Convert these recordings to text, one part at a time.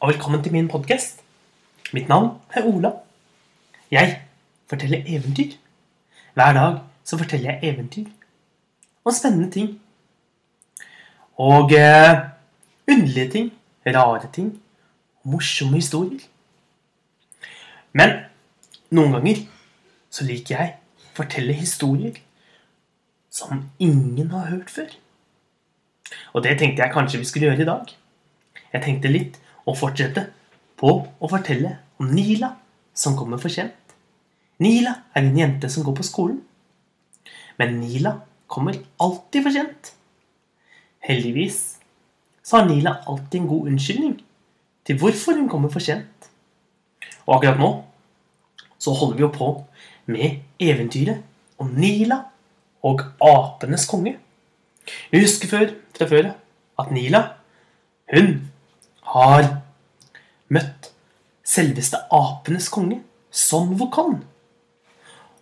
og velkommen til min podkast. Mitt navn er Ola. Jeg forteller eventyr. Hver dag så forteller jeg eventyr og spennende ting. Og eh, underlige ting, rare ting morsomme historier. Men noen ganger så liker jeg å fortelle historier som ingen har hørt før. Og det tenkte jeg kanskje vi skulle gjøre i dag. Jeg tenkte litt å fortsette på å fortelle om Nila som kommer for sent. Nila er en jente som går på skolen. Men Nila kommer alltid for sent. Heldigvis så har Nila alltid en god unnskyldning til hvorfor hun kommer for sent. Og akkurat nå så holder vi jo på med eventyret om Nila og apenes konge. Vi husker før, fra før at Nila, hun har møtt selveste apenes konge, Son Wukong.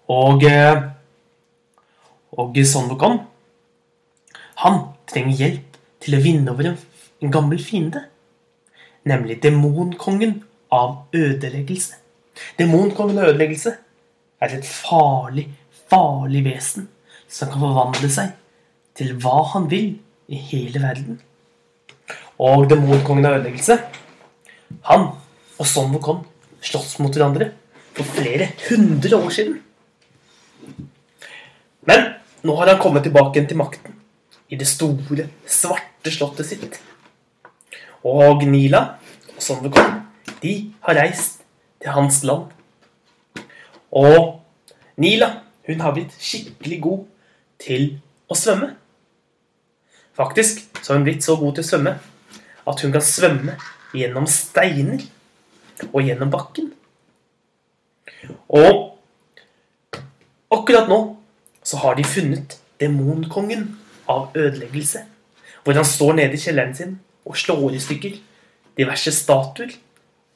Og eh, Og Son Wukong, han trenger hjelp til å vinne over en, en gammel fiende. Nemlig demonkongen av ødeleggelse. Demonkongen av ødeleggelse er et farlig, farlig vesen som kan forvandle seg til hva han vil i hele verden. Og demonkongen av ødeleggelse, han og Son Wukong slåss mot hverandre for flere hundre år siden. Men nå har han kommet tilbake til makten i det store, svarte slottet sitt. Og Nila og Son Wukong, de har reist til hans land. Og Nila, hun har blitt skikkelig god til å svømme. Faktisk så har hun blitt så god til å svømme at hun kan svømme gjennom steiner og gjennom bakken. Og akkurat nå så har de funnet demonkongen av ødeleggelse. Hvor han står nede i kjelleren sin og slår i stykker diverse statuer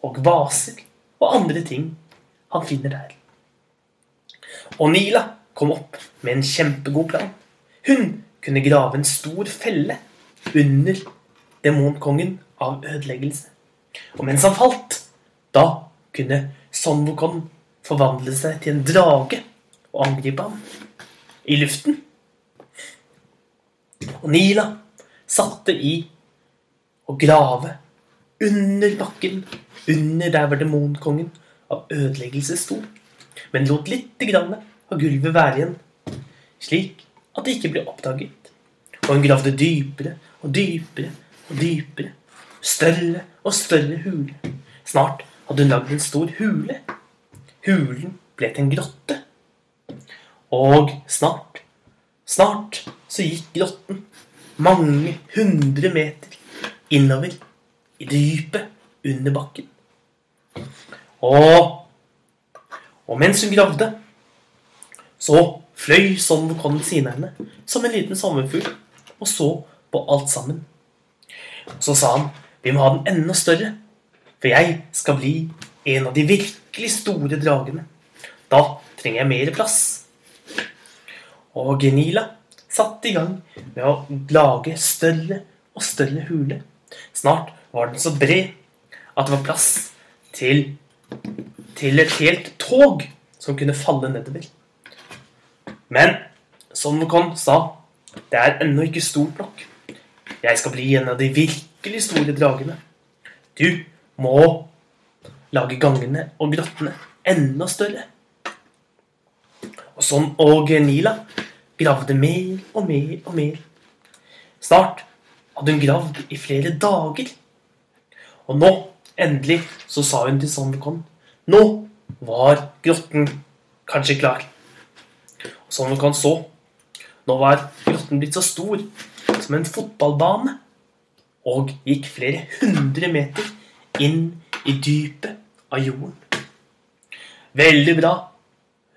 og vaser og andre ting han finner der. Og Nila kom opp med en kjempegod plan. Hun kunne grave en stor felle under demonkongen av ødeleggelse. Og mens han falt, da kunne Sonvokon forvandle seg til en drage og angripe ham i luften. Og Nila satte i å grave under bakken, under der hvor demonkongen av ødeleggelse sto, men lot litt grann av gulvet være igjen, slik at det ikke ble oppdaget. Og hun gravde dypere og dypere dypere, større og større hule. Snart hadde hun lagd en stor hule. Hulen ble til en grotte. Og snart, snart så gikk grotten mange hundre meter innover i dypet under bakken. Og, og mens hun gravde, så fløy sånn siden av henne som en liten sommerfugl og så på alt sammen. Så sa han vi må ha den enda større, for jeg skal bli en av de virkelig store dragene. Da trenger jeg mer plass. Og Genila satte i gang med å lage større og større hule. Snart var den så bred at det var plass til, til et helt tog som kunne falle nedover. Men som Mokon sa, det er ennå ikke stort nok. Jeg skal bli en av de virkelig store dragene. Du må lage gangene og grottene enda større. Og sånn og Nila gravde mer og mer og mer. Snart hadde hun gravd i flere dager. Og nå, endelig, så sa hun til Sandvikon Nå var grotten kanskje klar. Og Sandvikon så. Nå var grotten blitt så stor som en fotballbane. Og gikk flere hundre meter inn i dypet av jorden. Veldig bra,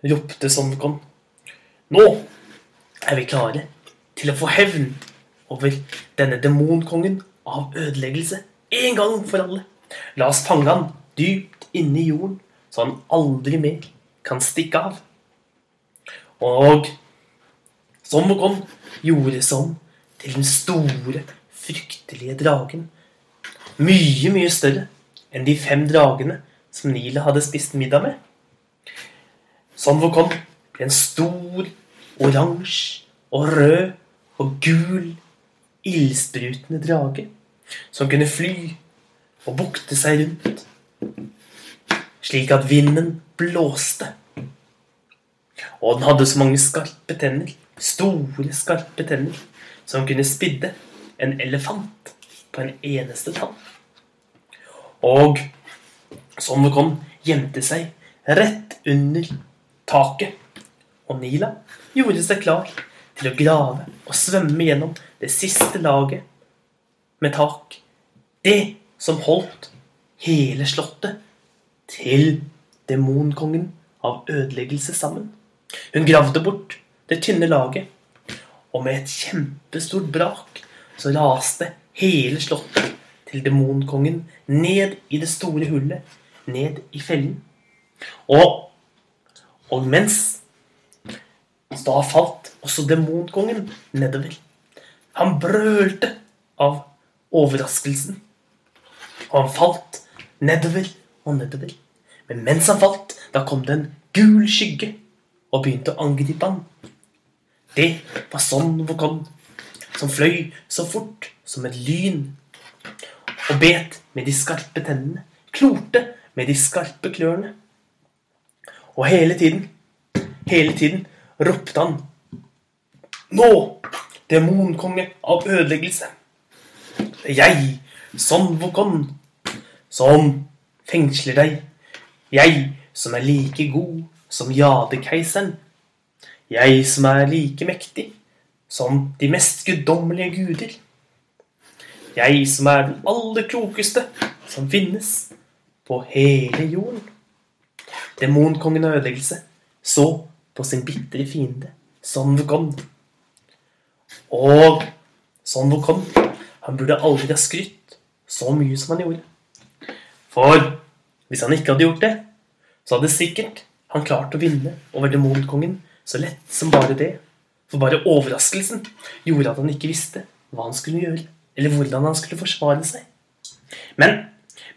ropte Sandvikon. Nå er vi klare til å få hevn over denne demonkongen av ødeleggelse en gang for alle. La oss fange han dypt inne i jorden, så han aldri mer kan stikke av. Og Sommokon gjorde sånn til den store, fryktelige dragen. Mye, mye større enn de fem dragene som Nila hadde spist middag med. Son Wukong ble en stor, oransje og rød og gul, ildsprutende drage som kunne fly og bukte seg rundt, slik at vinden blåste. Og den hadde så mange skarpe tenner, store, skarpe tenner, som kunne spidde en elefant på en eneste tann. Og sånn det kom, gjemte seg rett under taket. Og Nila gjorde seg klar til å grave og svømme gjennom det siste laget med tak. Det som holdt hele slottet til demonkongen av ødeleggelse sammen. Hun gravde bort det tynne laget, og med et kjempestort brak så raste hele slottet til demonkongen ned i det store hullet, ned i fellen. Og, og mens da falt også demonkongen nedover. Han brølte av overraskelsen. Og han falt nedover og nedover. Men mens han falt, da kom det en gul skygge og begynte å angripe han. Det var sånn Vokon, som fløy så fort som et lyn og bet med de skarpe tennene, klorte med de skarpe klørne. Og hele tiden, hele tiden ropte han Nå, demonkonge av ødeleggelse. Jeg, Son Vokon, som fengsler deg. Jeg som er like god som Jadekeiseren. Jeg som er like mektig som de mest guddommelige guder. Jeg som er den aller klokeste som finnes på hele jorden. Demonkongen av ødeleggelse så på sin bitre fiende Son Wukon. Og Son Wukon, han burde aldri ha skrytt så mye som han gjorde. For hvis han ikke hadde gjort det, så hadde sikkert han klart å vinne over demonkongen så lett som bare det. For bare overraskelsen gjorde at han ikke visste hva han skulle gjøre, eller hvordan han skulle forsvare seg. Men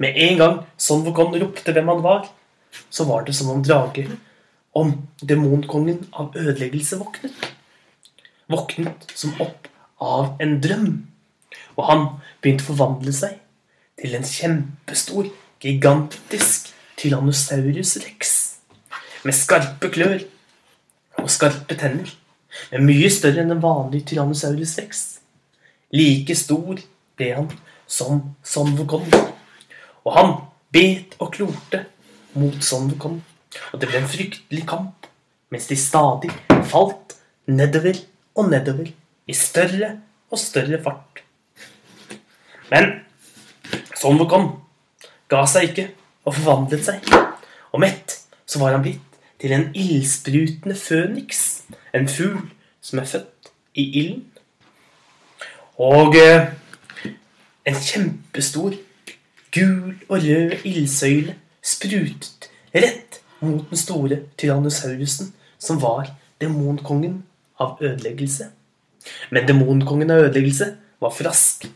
med en gang Sonvokon ropte hvem han var, så var det som om drager om demonkongen av ødeleggelse våknet. Våknet som opp av en drøm. Og han begynte å forvandle seg til en kjempestor, gigantisk tyrannosaurus rex. Med skarpe klør og skarpe tenner. Men mye større enn en vanlig tyrannosaurus rex. Like stor ble han som Son Wukong. Og han bet og klorte mot Son Wukong. Og det ble en fryktelig kamp, mens de stadig falt nedover og nedover i større og større fart. Men Son Wukong ga seg ikke og forvandlet seg. Og mett så var han blitt til en ildsprutende føniks. En fugl som er født i ilden. Og eh, en kjempestor gul og rød ildsøyle sprutet rett mot den store tyrannosaurusen, som var demonkongen av ødeleggelse. Men demonkongen av ødeleggelse var for rask,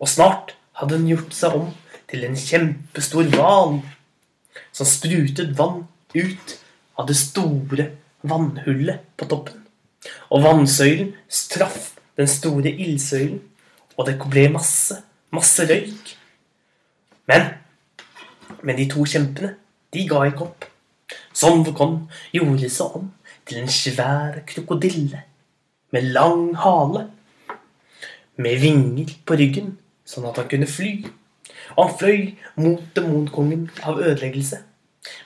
og snart hadde den gjort seg om til en kjempestor hval som sprutet vann ut av det store vannhullet på toppen. Og vannsøylen straff den store ildsøylen, og det ble masse, masse røyk. Men, men de to kjempene, de ga ikke opp. Son Wukong gjorde seg om til en svær krokodille med lang hale. Med vinger på ryggen, sånn at han kunne fly. Og han fløy mot demonkongen av ødeleggelse.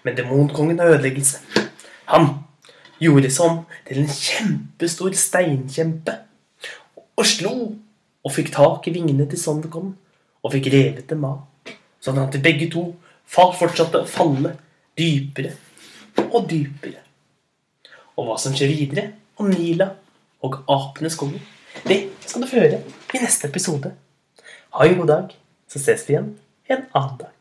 Men demonkongen av ødeleggelse, han gjorde sånn til en kjempestor steinkjempe. Og slo og fikk tak i vingene til Sondekon og fikk revet dem av. Sånn at de begge to fortsatte å falle dypere og dypere. Og hva som skjer videre om Nila og apenes konge, det skal du få høre i neste episode. Ha en god dag, så ses vi igjen en annen dag.